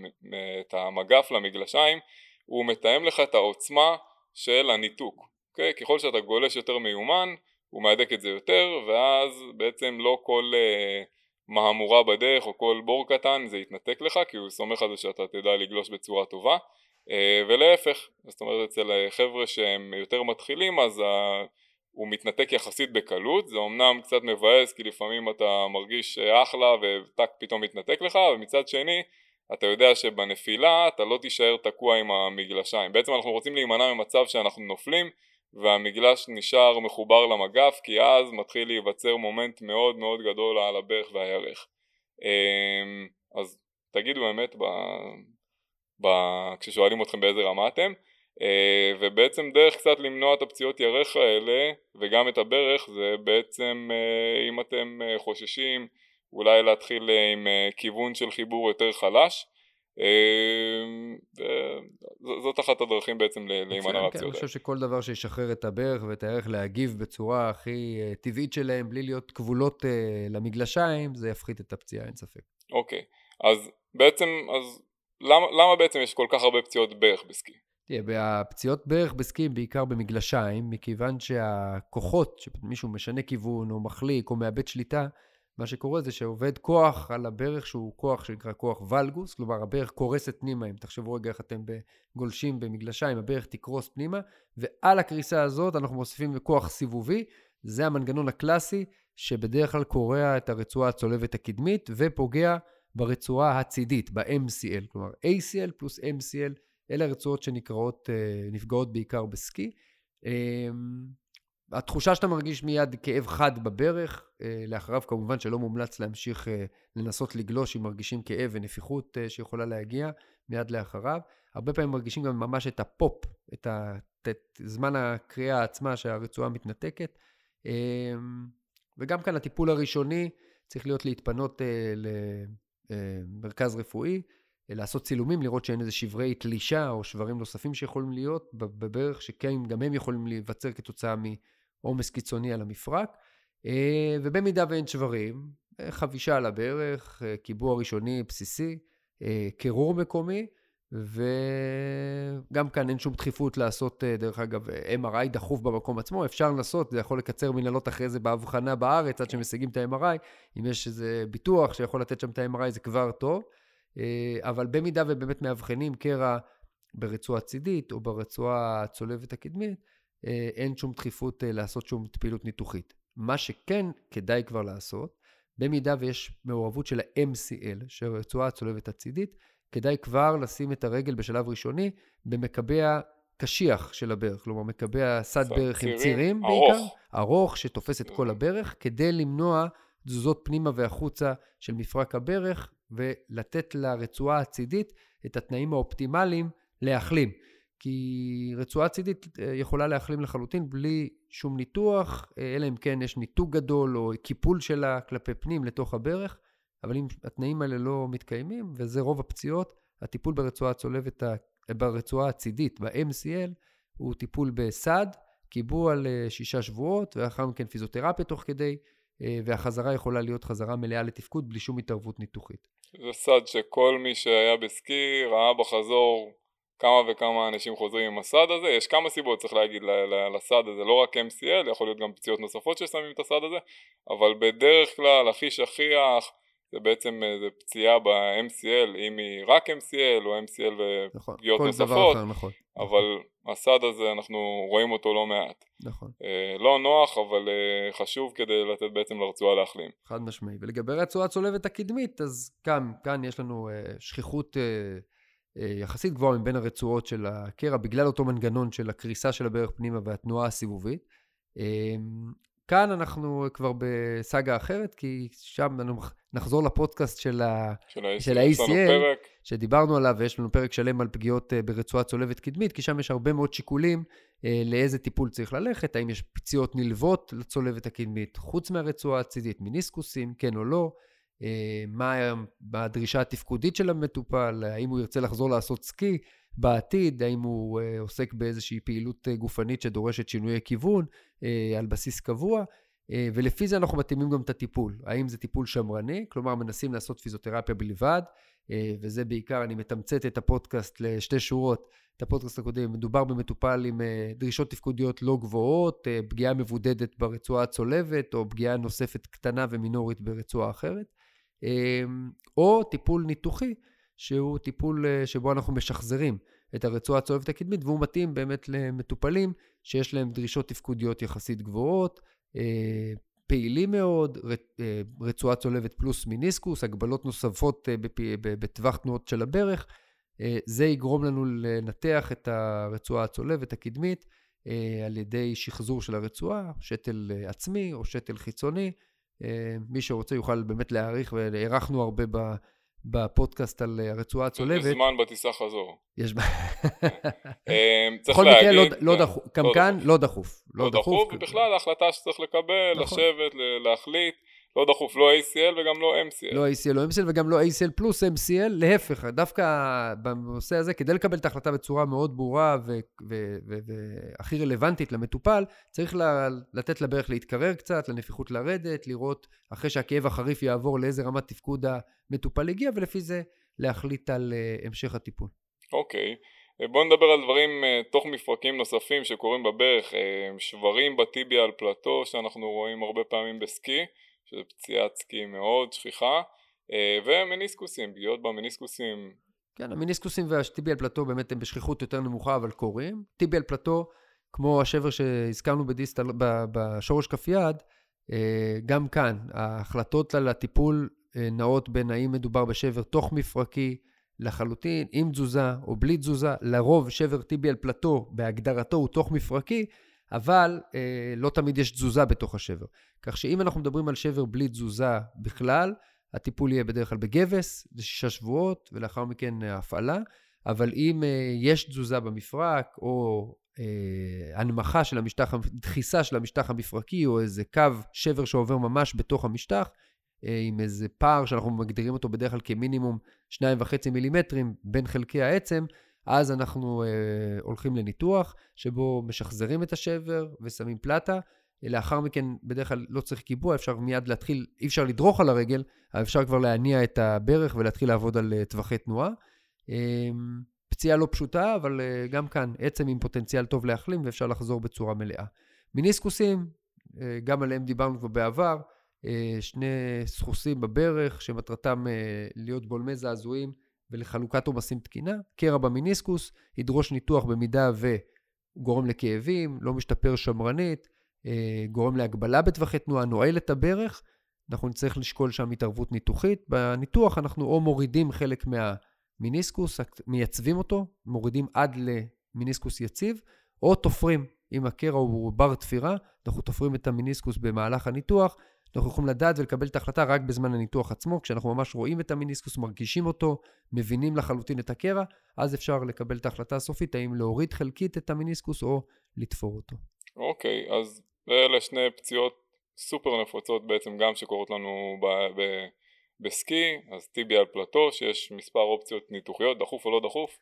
את המגף למגלשיים, הוא מתאם לך את העוצמה של הניתוק. Okay? אוקיי? ככל שאתה גולש יותר מיומן, הוא מהדק את זה יותר, ואז בעצם לא כל uh, מהמורה בדרך או כל בור קטן זה יתנתק לך, כי הוא סומך על זה שאתה תדע לגלוש בצורה טובה. Uh, ולהפך, זאת אומרת אצל חבר'ה שהם יותר מתחילים אז ה... הוא מתנתק יחסית בקלות, זה אמנם קצת מבאס כי לפעמים אתה מרגיש אחלה וטק פתאום מתנתק לך, ומצד שני אתה יודע שבנפילה אתה לא תישאר תקוע עם המגלשיים. בעצם אנחנו רוצים להימנע ממצב שאנחנו נופלים והמגלש נשאר מחובר למגף כי אז מתחיל להיווצר מומנט מאוד מאוד גדול על הברך והירך. אמ, אז תגידו באמת כששואלים אתכם באיזה רמה אתם ובעצם דרך קצת למנוע את הפציעות ירך האלה וגם את הברך זה בעצם אה, אם אתם אה, חוששים אולי להתחיל עם כיוון של חיבור יותר חלש זאת אחת הדרכים בעצם להימנע מהפציעות האלה. אני חושב שכל דבר שישחרר את הברך ואת הערך להגיב בצורה הכי טבעית שלהם בלי להיות כבולות למגלשיים זה יפחית את הפציעה אין ספק. אוקיי אז בעצם אז למה, למה בעצם יש כל כך הרבה פציעות ברך בסקי? הפציעות ברך בסקי בעיקר במגלשיים, מכיוון שהכוחות, שמישהו משנה כיוון או מחליק או מאבד שליטה, מה שקורה זה שעובד כוח על הברך שהוא כוח שנקרא כוח ולגוס, כלומר הברך קורסת פנימה, אם תחשבו רגע איך אתם גולשים במגלשיים, הברך תקרוס פנימה, ועל הקריסה הזאת אנחנו מוסיפים כוח סיבובי, זה המנגנון הקלאסי שבדרך כלל קורע את הרצועה הצולבת הקדמית ופוגע ברצועה הצידית, ב-MCL, כלומר ACL פלוס MCL אלה הרצועות שנקראות, אה, נפגעות בעיקר בסקי. אמ, התחושה שאתה מרגיש מיד כאב חד בברך, אה, לאחריו כמובן שלא מומלץ להמשיך אה, לנסות לגלוש אם מרגישים כאב ונפיחות שיכולה להגיע מיד לאחריו. הרבה פעמים מרגישים גם ממש את הפופ, את, זמן הקריאה עצמה שהרצועה מתנתקת. וגם כאן הטיפול הראשוני צריך להיות להתפנות למרכז רפואי. לעשות צילומים, לראות שאין איזה שברי תלישה או שברים נוספים שיכולים להיות בברך, שכן, גם הם יכולים להיווצר כתוצאה מעומס קיצוני על המפרק. אה, ובמידה ואין שברים, אה, חבישה על הברך, אה, קיבוע ראשוני בסיסי, קירור מקומי, וגם כאן אין שום דחיפות לעשות, דרך אגב, MRI דחוף במקום עצמו, אפשר לנסות, זה יכול לקצר מנהלות אחרי זה בהבחנה בארץ, עד שמשיגים את ה-MRI, אם יש איזה ביטוח שיכול לתת שם את ה-MRI זה כבר טוב. אה, אבל במידה ובאמת מאבחנים קרע ברצועה צידית או ברצועה הצולבת הקדמית, אה, אין שום דחיפות אה, לעשות שום פעילות ניתוחית. מה שכן כדאי כבר לעשות, במידה ויש מעורבות של ה-MCL, של הרצועה הצולבת הצידית, כדאי כבר לשים את הרגל בשלב ראשוני במקבע קשיח של הברך, כלומר מקבע סד ברך עם צירים ארוך. בעיקר, ארוך שתופס את כל הברך, כדי למנוע תזוזות פנימה והחוצה של מפרק הברך ולתת לרצועה הצידית את התנאים האופטימליים להחלים. כי רצועה צידית אה, יכולה להחלים לחלוטין בלי שום ניתוח, אה, אלא אם כן יש ניתוק גדול או קיפול שלה כלפי פנים לתוך הברך, אבל אם התנאים האלה לא מתקיימים, וזה רוב הפציעות, הטיפול ברצועה הצולבת, ברצועה הצידית, ב-MCL, הוא טיפול בסד, קיבוע לשישה שבועות, ולאחר מכן פיזיותרפיה תוך כדי, אה, והחזרה יכולה להיות חזרה מלאה לתפקוד בלי שום התערבות ניתוחית. זה סד שכל מי שהיה בסקי ראה בחזור כמה וכמה אנשים חוזרים עם הסד הזה, יש כמה סיבות צריך להגיד לסד הזה, לא רק MCL, יכול להיות גם פציעות נוספות ששמים את הסד הזה, אבל בדרך כלל הכי שכיח זה בעצם איזה פציעה ב-MCL, אם היא רק MCL או MCL ופגיעות נכון, נוספות, אחר, נכון. אבל הסד הזה אנחנו רואים אותו לא מעט. נכון. אה, לא נוח אבל אה, חשוב כדי לתת בעצם לרצועה להחלים. חד משמעי. ולגבי רצועה צולבת הקדמית, אז כאן, כאן יש לנו אה, שכיחות אה, אה, יחסית גבוהה מבין הרצועות של הקרע, בגלל אותו מנגנון של הקריסה של הברך פנימה והתנועה הסיבובית. כאן אנחנו כבר בסאגה אחרת, כי שם נחזור לפודקאסט של ה-ACL, שדיברנו עליו, ויש לנו פרק שלם על פגיעות אה, ברצועה צולבת קדמית, כי שם יש הרבה מאוד שיקולים אה, לאיזה טיפול צריך ללכת, האם יש פציעות נלוות לצולבת הקדמית, חוץ מהרצועה הצידית, מיניסקוסים, כן או לא, אה, מה הדרישה התפקודית של המטופל, האם הוא ירצה לחזור לעשות סקי בעתיד, האם הוא עוסק באיזושהי פעילות גופנית שדורשת שינויי כיוון על בסיס קבוע. ולפי זה אנחנו מתאימים גם את הטיפול. האם זה טיפול שמרני, כלומר מנסים לעשות פיזיותרפיה בלבד, אה, וזה בעיקר, אני מתמצת את הפודקאסט לשתי שורות, את הפודקאסט הקודם, מדובר במטופל עם אה, דרישות תפקודיות לא גבוהות, אה, פגיעה מבודדת ברצועה הצולבת, או פגיעה נוספת קטנה ומינורית ברצועה אחרת, או טיפול ניתוחי, שהוא טיפול שבו אנחנו משחזרים את הרצועה הצולבת הקדמית, והוא מתאים באמת למטופלים שיש להם דרישות תפקודיות יחסית גבוהות, פעילים מאוד, אה, רצועה צולבת פלוס מיניסקוס, הגבלות נוספות אה, בטווח תנועות של הברך. אה, זה יגרום לנו לנתח את הרצועה הצולבת הקדמית על ידי שחזור של הרצועה, שתל עצמי או שתל חיצוני. מי שרוצה יוכל באמת להעריך, והערכנו הרבה בפודקאסט על הרצועה הצולבת. יש זמן בטיסה חזור. יש זמן. אמ, צריך בכל מקרה. לא, לא כן, דחוף. גם כאן, לא דחוף. לא דחוף, ובכלל ההחלטה שצריך לקבל, נכון. לשבת, להחליט. לא דחוף לא ACL וגם לא MCL. לא ACL, לא MCL וגם לא ACL פלוס MCL, להפך, דווקא בנושא הזה, כדי לקבל את ההחלטה בצורה מאוד ברורה והכי רלוונטית למטופל, צריך ל- לתת לברך להתקרר קצת, לנפיחות לרדת, לראות אחרי שהכאב החריף יעבור לאיזה רמת תפקוד המטופל הגיע, ולפי זה להחליט על uh, המשך הטיפול. אוקיי. בואו נדבר על דברים uh, תוך מפרקים נוספים שקורים בברך, שברים בטיביה על פלטו שאנחנו רואים הרבה פעמים בסקי. שזה פציעת סקי מאוד שכיחה, אה, ומניסקוסים, פגיעות במניסקוסים. כן, המניסקוסים והטיביאל פלטו באמת הם בשכיחות יותר נמוכה, אבל קורים. טיביאל פלטו, כמו השבר שהזכרנו בדיסטל, בשורש כף יד, אה, גם כאן, ההחלטות על הטיפול אה, נעות בין האם מדובר בשבר תוך מפרקי לחלוטין, עם תזוזה או בלי תזוזה. לרוב שבר טיביאל פלטו בהגדרתו הוא תוך מפרקי, אבל אה, לא תמיד יש תזוזה בתוך השבר. כך שאם אנחנו מדברים על שבר בלי תזוזה בכלל, הטיפול יהיה בדרך כלל בגבס, זה שישה שבועות, ולאחר מכן אה, הפעלה. אבל אם אה, יש תזוזה במפרק, או אה, הנמכה של המשטח, דחיסה של המשטח המפרקי, או איזה קו שבר שעובר ממש בתוך המשטח, אה, עם איזה פער שאנחנו מגדירים אותו בדרך כלל כמינימום 2.5 מילימטרים בין חלקי העצם, אז אנחנו אה, הולכים לניתוח, שבו משחזרים את השבר ושמים פלטה. לאחר מכן, בדרך כלל לא צריך קיבוע, אפשר מיד להתחיל, אי אפשר לדרוך על הרגל, אפשר כבר להניע את הברך ולהתחיל לעבוד על אה, טווחי תנועה. אה, פציעה לא פשוטה, אבל אה, גם כאן, עצם עם פוטנציאל טוב להחלים ואפשר לחזור בצורה מלאה. מיניסקוסים, אה, גם עליהם דיברנו כבר בעבר, אה, שני סחוסים בברך, שמטרתם אה, להיות בולמי זעזועים. ולחלוקת עומסים תקינה. קרע במיניסקוס ידרוש ניתוח במידה וגורם לכאבים, לא משתפר שמרנית, אה, גורם להגבלה בטווחי תנועה, נועל את הברך, אנחנו נצטרך לשקול שם התערבות ניתוחית. בניתוח אנחנו או מורידים חלק מהמיניסקוס, מייצבים אותו, מורידים עד למיניסקוס יציב, או תופרים. אם הקרע הוא בר תפירה, אנחנו תופרים את המיניסקוס במהלך הניתוח, אנחנו יכולים לדעת ולקבל את ההחלטה רק בזמן הניתוח עצמו, כשאנחנו ממש רואים את המיניסקוס, מרגישים אותו, מבינים לחלוטין את הקרע, אז אפשר לקבל את ההחלטה הסופית, האם להוריד חלקית את המיניסקוס או לתפור אותו. אוקיי, okay, אז אלה שני פציעות סופר נפוצות בעצם גם שקורות לנו ב- ב- בסקי, אז טיבי על פלטו, שיש מספר אופציות ניתוחיות, דחוף או לא דחוף?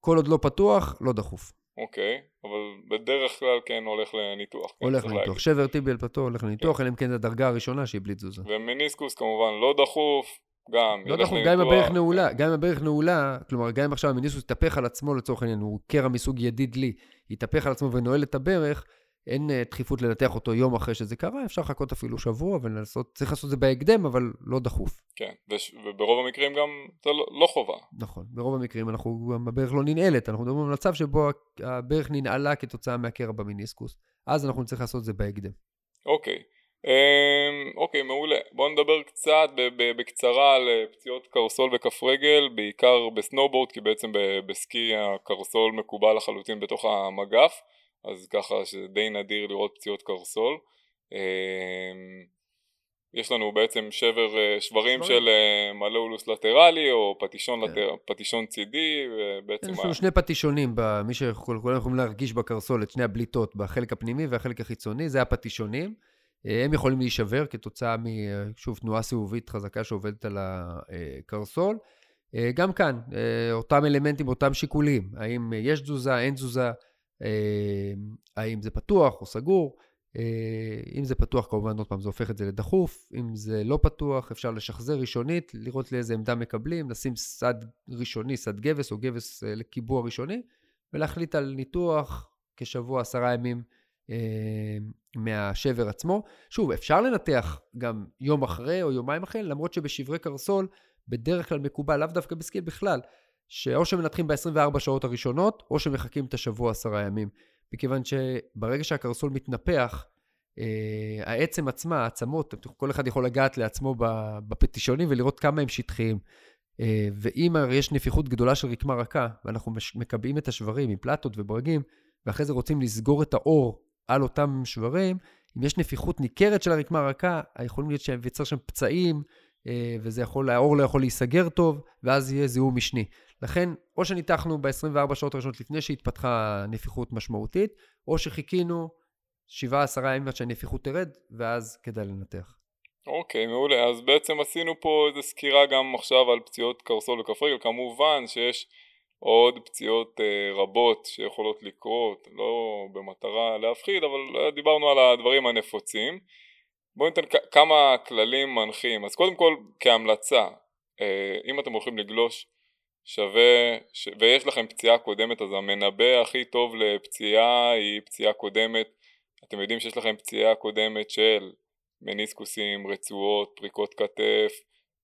כל עוד לא פתוח, לא דחוף. אוקיי, אבל בדרך כלל כן הולך לניתוח. כן, הולך לניתוח. שבר טיבי על פלטו הולך לניתוח, כן. אלא אם כן זה הדרגה הראשונה שהיא בלי תזוזה. ומניסקוס כמובן לא דחוף, גם לא דחוף, גם אם הברך נעולה, גם אם הברך נעולה, כלומר, גם אם עכשיו המניסקוס יתהפך על עצמו לצורך העניין, הוא קרע מסוג ידיד לי, יתהפך על עצמו ונועל את הברך, אין uh, דחיפות לנתח אותו יום אחרי שזה קרה, אפשר לחכות אפילו שבוע ולעשות, צריך לעשות את זה בהקדם, אבל לא דחוף. כן, וברוב המקרים גם זה לא, לא חובה. נכון, ברוב המקרים אנחנו, גם הברך לא ננעלת, אנחנו מדברים על מצב שבו הברך ננעלה כתוצאה מהקרע במיניסקוס, אז אנחנו נצטרך לעשות את זה בהקדם. אוקיי, אמ, אוקיי, מעולה. בואו נדבר קצת בקצרה על אה, פציעות קרסול וכף רגל, בעיקר בסנובורד, כי בעצם בסקי הקרסול מקובל לחלוטין בתוך המגף. אז ככה שדי נדיר לראות פציעות קרסול. אמ, יש לנו בעצם שבר, אה, שברים של אה, מלאולוס לטרלי או פטישון, כן. לטר, פטישון צידי ובעצם... יש לנו שני פטישונים, מי שכולם יכולים להרגיש בקרסול את שני הבליטות בחלק הפנימי והחלק החיצוני, זה הפטישונים. אה, הם יכולים להישבר כתוצאה משוב תנועה סיבובית חזקה שעובדת על הקרסול. גם כאן, אותם אלמנטים, אותם שיקולים, האם יש תזוזה, אין תזוזה. אה, האם זה פתוח או סגור. אה, אם זה פתוח, כמובן, עוד פעם, זה הופך את זה לדחוף. אם זה לא פתוח, אפשר לשחזר ראשונית, לראות לאיזה עמדה מקבלים, לשים סד ראשוני, סד גבס או גבס אה, לקיבוע ראשוני, ולהחליט על ניתוח כשבוע, עשרה ימים מהשבר עצמו. שוב, אפשר לנתח גם יום אחרי או יומיים אחרי, למרות שבשברי קרסול, בדרך כלל מקובל, לאו דווקא בסקיל בכלל, שאו שמנתחים ב-24 שעות הראשונות, או שמחכים את השבוע עשרה ימים. מכיוון שברגע שהקרסול מתנפח, אה, העצם עצמה, העצמות, כל אחד יכול לגעת לעצמו בפטישונים ולראות כמה הם שטחיים. אה, ואם יש נפיחות גדולה של רקמה רכה, ואנחנו מקבעים את השברים עם פלטות וברגים, ואחרי זה רוצים לסגור את האור על אותם שברים, אם יש נפיחות ניכרת של הרקמה הרכה, יכולים להיות שייווצר שם פצעים, וזה יכול, העור לא יכול להיסגר טוב, ואז יהיה זיהום משני. לכן, או שניתחנו ב-24 שעות הראשונות לפני שהתפתחה נפיחות משמעותית, או שחיכינו 7-10 ימים עד שהנפיחות תרד, ואז כדאי לנתח. אוקיי, okay, מעולה. אז בעצם עשינו פה איזו סקירה גם עכשיו על פציעות קרסול וכף רגל. כמובן שיש עוד פציעות אה, רבות שיכולות לקרות, לא במטרה להפחיד, אבל דיברנו על הדברים הנפוצים. בואו ניתן כמה כללים מנחים. אז קודם כל, כהמלצה, אה, אם אתם הולכים לגלוש, שווה, ש... ויש לכם פציעה קודמת, אז המנבא הכי טוב לפציעה היא פציעה קודמת. אתם יודעים שיש לכם פציעה קודמת של מניסקוסים, רצועות, פריקות כתף,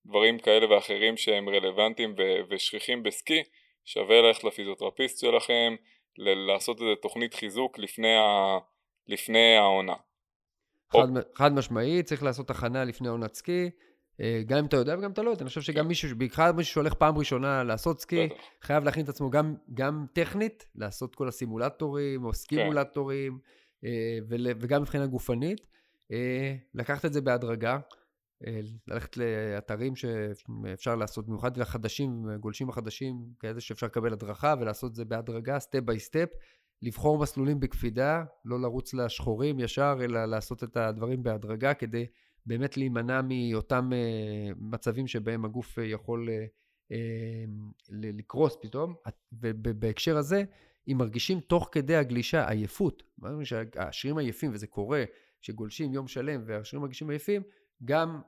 דברים כאלה ואחרים שהם רלוונטיים ו- ושכיחים בסקי, שווה ללכת לפיזיותרפיסט שלכם, ל- לעשות איזה תוכנית חיזוק לפני, ה- לפני העונה. חד. חד משמעי, צריך לעשות הכנה לפני עונת סקי, גם אם אתה יודע וגם אתה לא יודע, אני חושב שגם כן. מישהו, בעיקר מישהו שהולך פעם ראשונה לעשות סקי. חייב להכין את עצמו גם, גם טכנית, לעשות כל הסימולטורים או סקימולטורים, כן. וגם מבחינה גופנית. אה, לקחת את זה בהדרגה, אה, ללכת לאתרים שאפשר לעשות, במיוחד לחדשים, גולשים החדשים, כאלה שאפשר לקבל הדרכה ולעשות את זה בהדרגה, step by step, לבחור מסלולים בקפידה, לא לרוץ לשחורים ישר, אלא לעשות את הדברים בהדרגה כדי באמת להימנע מאותם אה, מצבים שבהם הגוף יכול לקרוס פתאום. ובהקשר הזה, אם מרגישים תוך כדי הגלישה עייפות, השרירים עייפים וזה קורה, שגולשים יום שלם והשרירים מרגישים עייפים, גם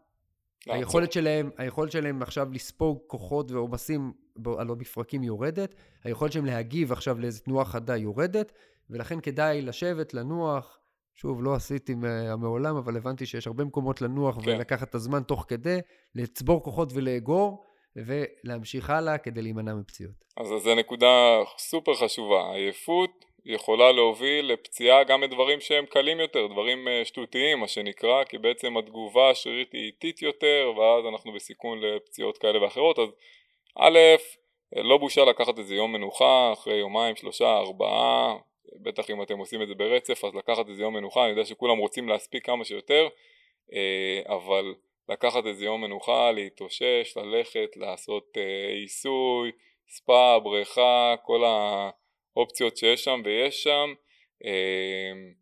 היכולת שלהם, היכולת שלהם עכשיו לספוג כוחות ועומסים על המפרקים יורדת, היכולת שלהם להגיב עכשיו לאיזו תנועה חדה יורדת, ולכן כדאי לשבת, לנוח. שוב, לא עשיתי מעולם, אבל הבנתי שיש הרבה מקומות לנוח כן. ולקחת את הזמן תוך כדי, לצבור כוחות ולאגור, ולהמשיך הלאה כדי להימנע מפציעות. אז זו נקודה סופר חשובה. עייפות יכולה להוביל לפציעה גם בדברים שהם קלים יותר, דברים אה, שטותיים מה שנקרא, כי בעצם התגובה השרירית היא איטית יותר ואז אנחנו בסיכון לפציעות כאלה ואחרות, אז א', לא בושה לקחת איזה יום מנוחה אחרי יומיים, שלושה, ארבעה, בטח אם אתם עושים את זה ברצף אז לקחת איזה יום מנוחה, אני יודע שכולם רוצים להספיק כמה שיותר, אה, אבל לקחת איזה יום מנוחה, להתאושש, ללכת, לעשות אה, עיסוי, ספא, בריכה, כל ה... אופציות שיש שם ויש שם אמ,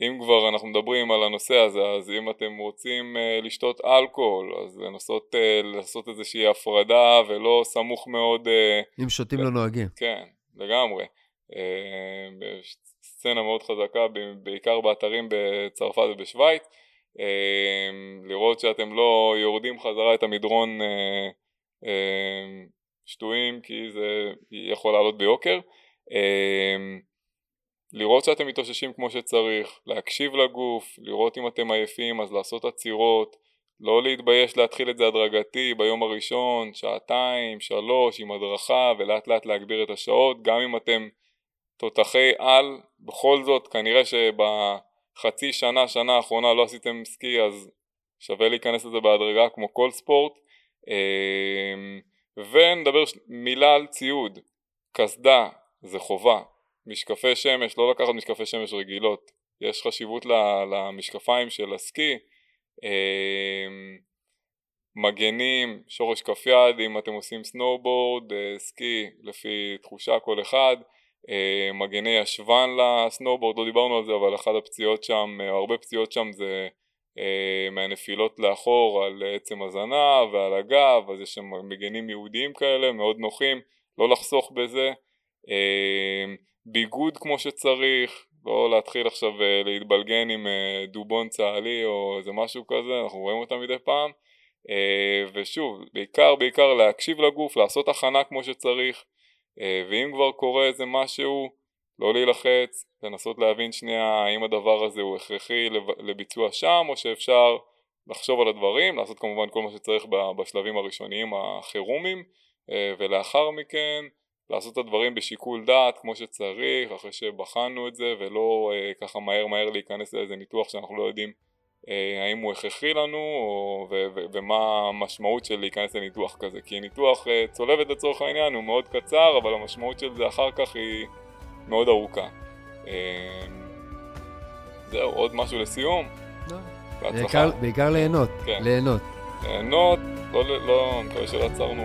אם כבר אנחנו מדברים על הנושא הזה אז אם אתם רוצים אה, לשתות אלכוהול אז לנסות אה, לעשות איזושהי הפרדה ולא סמוך מאוד אה, אם שותים לא נוהגים. כן לגמרי סצנה מאוד חזקה בעיקר באתרים בצרפת ובשוויץ לראות שאתם לא יורדים חזרה את המדרון שטויים כי זה יכול לעלות ביוקר. לראות שאתם מתאוששים כמו שצריך, להקשיב לגוף, לראות אם אתם עייפים אז לעשות עצירות, לא להתבייש להתחיל את זה הדרגתי ביום הראשון, שעתיים, שלוש, עם הדרכה ולאט לאט להגביר את השעות, גם אם אתם תותחי על, בכל זאת כנראה שבחצי שנה, שנה האחרונה לא עשיתם סקי אז שווה להיכנס לזה בהדרגה כמו כל ספורט. אמ, ונדבר מילה על ציוד, קסדה, זה חובה. משקפי שמש, לא לקחת משקפי שמש רגילות, יש חשיבות למשקפיים של הסקי, אמ, מגנים, שורש כף יד אם אתם עושים סנואובורד, אה, סקי לפי תחושה כל אחד, מגני ישבן לסנואובורד, לא דיברנו על זה אבל אחת הפציעות שם, אה, הרבה פציעות שם זה מהנפילות לאחור על עצם הזנב ועל הגב, אז יש שם מגנים ייעודיים כאלה מאוד נוחים, לא לחסוך בזה. ביגוד כמו שצריך, לא להתחיל עכשיו אה, להתבלגן עם אה, דובון צה"לי או איזה משהו כזה, אנחנו רואים אותם מדי פעם. אה, ושוב, בעיקר בעיקר להקשיב לגוף, לעשות הכנה כמו שצריך ואם כבר קורה איזה משהו, לא להילחץ, לנסות להבין שנייה האם הדבר הזה הוא הכרחי לביצוע שם או שאפשר לחשוב על הדברים, לעשות כמובן כל מה שצריך בשלבים הראשוניים החירומיים ולאחר מכן לעשות את הדברים בשיקול דעת כמו שצריך אחרי שבחנו את זה ולא אה, ככה מהר מהר להיכנס לאיזה ניתוח שאנחנו לא יודעים אה, האם הוא הכרחי לנו או, ו, ו, ומה המשמעות של להיכנס לניתוח כזה כי ניתוח אה, צולבת לצורך העניין הוא מאוד קצר אבל המשמעות של זה אחר כך היא מאוד ארוכה אה, זהו עוד משהו לסיום? לא. בעיקר, בעיקר ליהנות, כן. ליהנות. ליהנות, לא, לא, אני מקווה שלא עצרנו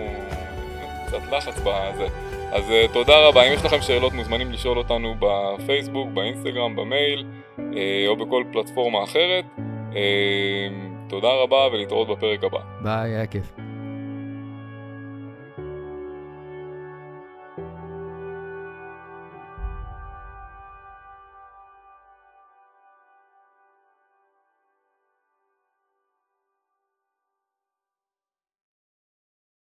קצת לחץ בזה. אז uh, תודה רבה, אם יש לכם שאלות מוזמנים לשאול אותנו בפייסבוק, באינסטגרם, במייל uh, או בכל פלטפורמה אחרת. Uh, תודה רבה ולהתראות בפרק הבא. ביי, היה כיף.